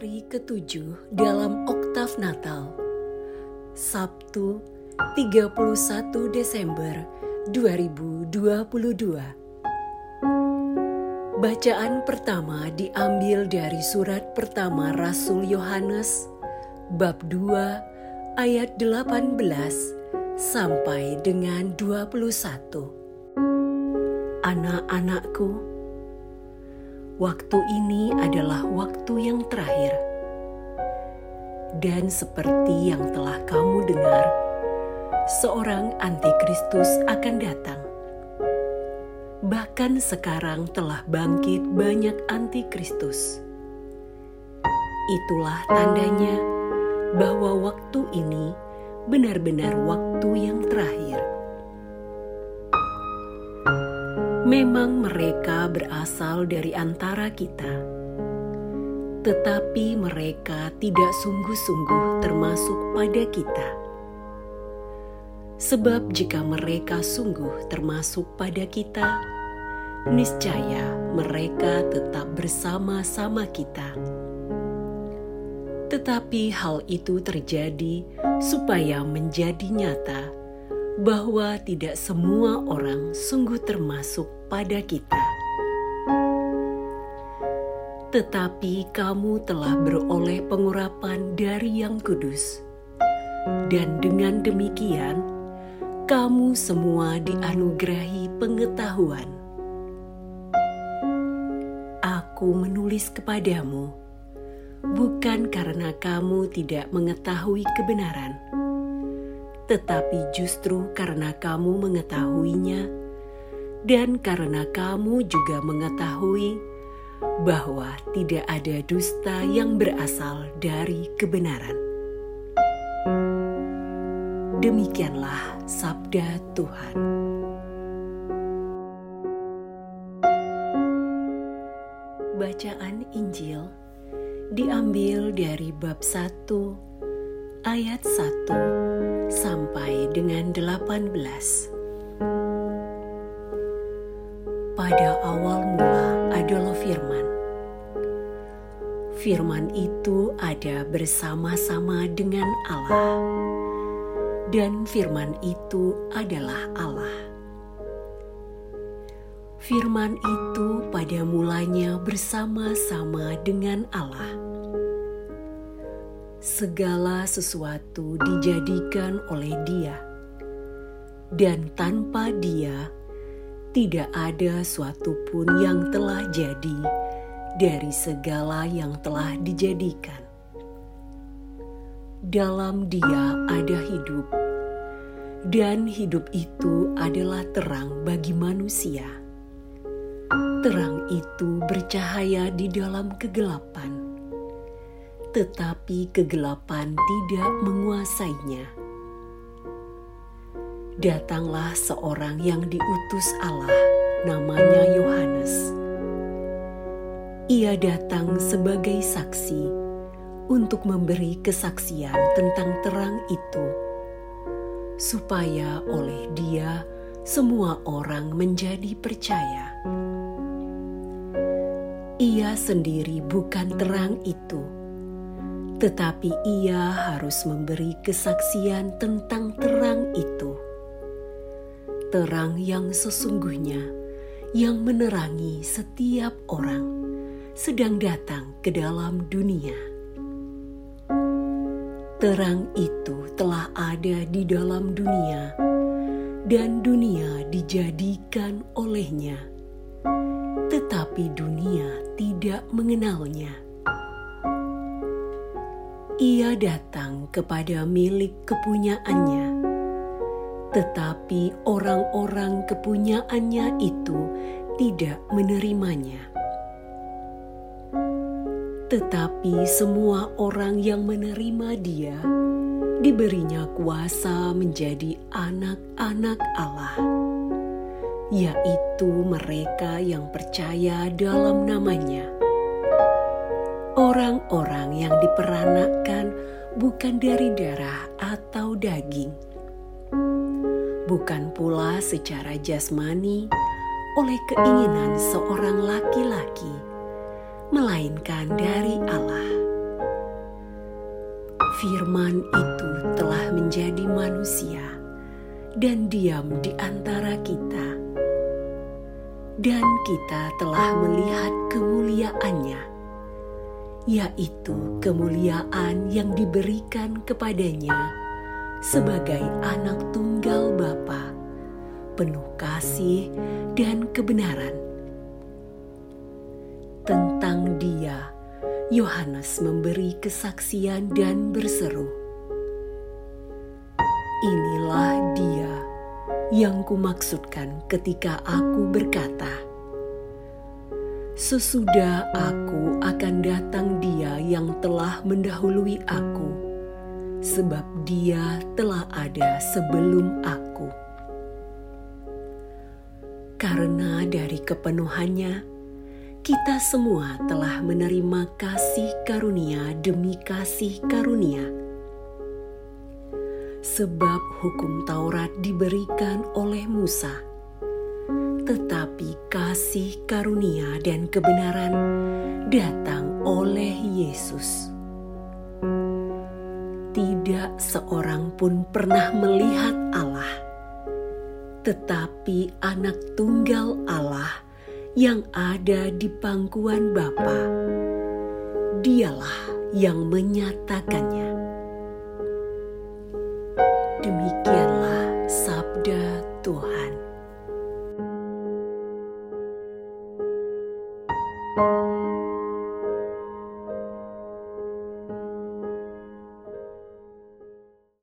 Hari ketujuh dalam Oktav Natal Sabtu 31 Desember 2022 Bacaan pertama diambil dari surat pertama Rasul Yohanes bab 2 ayat 18 sampai dengan 21 Anak-anakku waktu ini adalah waktu yang terakhir. Dan seperti yang telah kamu dengar, seorang antikristus akan datang. Bahkan sekarang telah bangkit banyak antikristus. Itulah tandanya bahwa waktu ini benar-benar waktu yang terakhir. Memang mereka berasal dari antara kita, tetapi mereka tidak sungguh-sungguh termasuk pada kita. Sebab jika mereka sungguh termasuk pada kita, niscaya mereka tetap bersama-sama kita. Tetapi hal itu terjadi supaya menjadi nyata bahwa tidak semua orang sungguh termasuk pada kita. Tetapi kamu telah beroleh pengurapan dari Yang Kudus, dan dengan demikian kamu semua dianugerahi pengetahuan. Aku menulis kepadamu bukan karena kamu tidak mengetahui kebenaran, tetapi justru karena kamu mengetahuinya dan karena kamu juga mengetahui bahwa tidak ada dusta yang berasal dari kebenaran. Demikianlah sabda Tuhan. Bacaan Injil diambil dari bab 1 ayat 1 sampai dengan 18 pada awal mula adalah firman. Firman itu ada bersama-sama dengan Allah, dan firman itu adalah Allah. Firman itu pada mulanya bersama-sama dengan Allah. Segala sesuatu dijadikan oleh Dia, dan tanpa Dia tidak ada suatu pun yang telah jadi dari segala yang telah dijadikan. Dalam Dia ada hidup, dan hidup itu adalah terang bagi manusia. Terang itu bercahaya di dalam kegelapan, tetapi kegelapan tidak menguasainya datanglah seorang yang diutus Allah, namanya Yohanes. Ia datang sebagai saksi untuk memberi kesaksian tentang terang itu, supaya oleh Dia semua orang menjadi percaya. Ia sendiri bukan terang itu, tetapi ia harus memberi kesaksian tentang terang itu terang yang sesungguhnya yang menerangi setiap orang sedang datang ke dalam dunia. Terang itu telah ada di dalam dunia, dan dunia dijadikan olehnya, tetapi dunia tidak mengenalnya. Ia datang kepada milik kepunyaannya tetapi orang-orang kepunyaannya itu tidak menerimanya. Tetapi semua orang yang menerima Dia diberinya kuasa menjadi anak-anak Allah, yaitu mereka yang percaya dalam namanya. Orang-orang yang diperanakkan bukan dari darah atau daging, bukan pula secara jasmani oleh keinginan seorang laki-laki, melainkan dari Allah. Firman itu telah menjadi manusia dan diam di antara kita, dan kita telah melihat kemuliaannya, yaitu kemuliaan yang diberikan kepadanya sebagai anak tunggal Bapa, penuh kasih dan kebenaran. Tentang Dia, Yohanes memberi kesaksian dan berseru, "Inilah Dia yang kumaksudkan ketika aku berkata." Sesudah aku akan datang Dia yang telah mendahului aku, sebab Dia telah ada sebelum aku. Karena dari kepenuhannya, kita semua telah menerima kasih karunia demi kasih karunia. Sebab hukum Taurat diberikan oleh Musa, tetapi kasih karunia dan kebenaran datang oleh Yesus. Tidak seorang pun pernah melihat Allah tetapi anak tunggal Allah yang ada di pangkuan Bapa, dialah yang menyatakannya. Demikian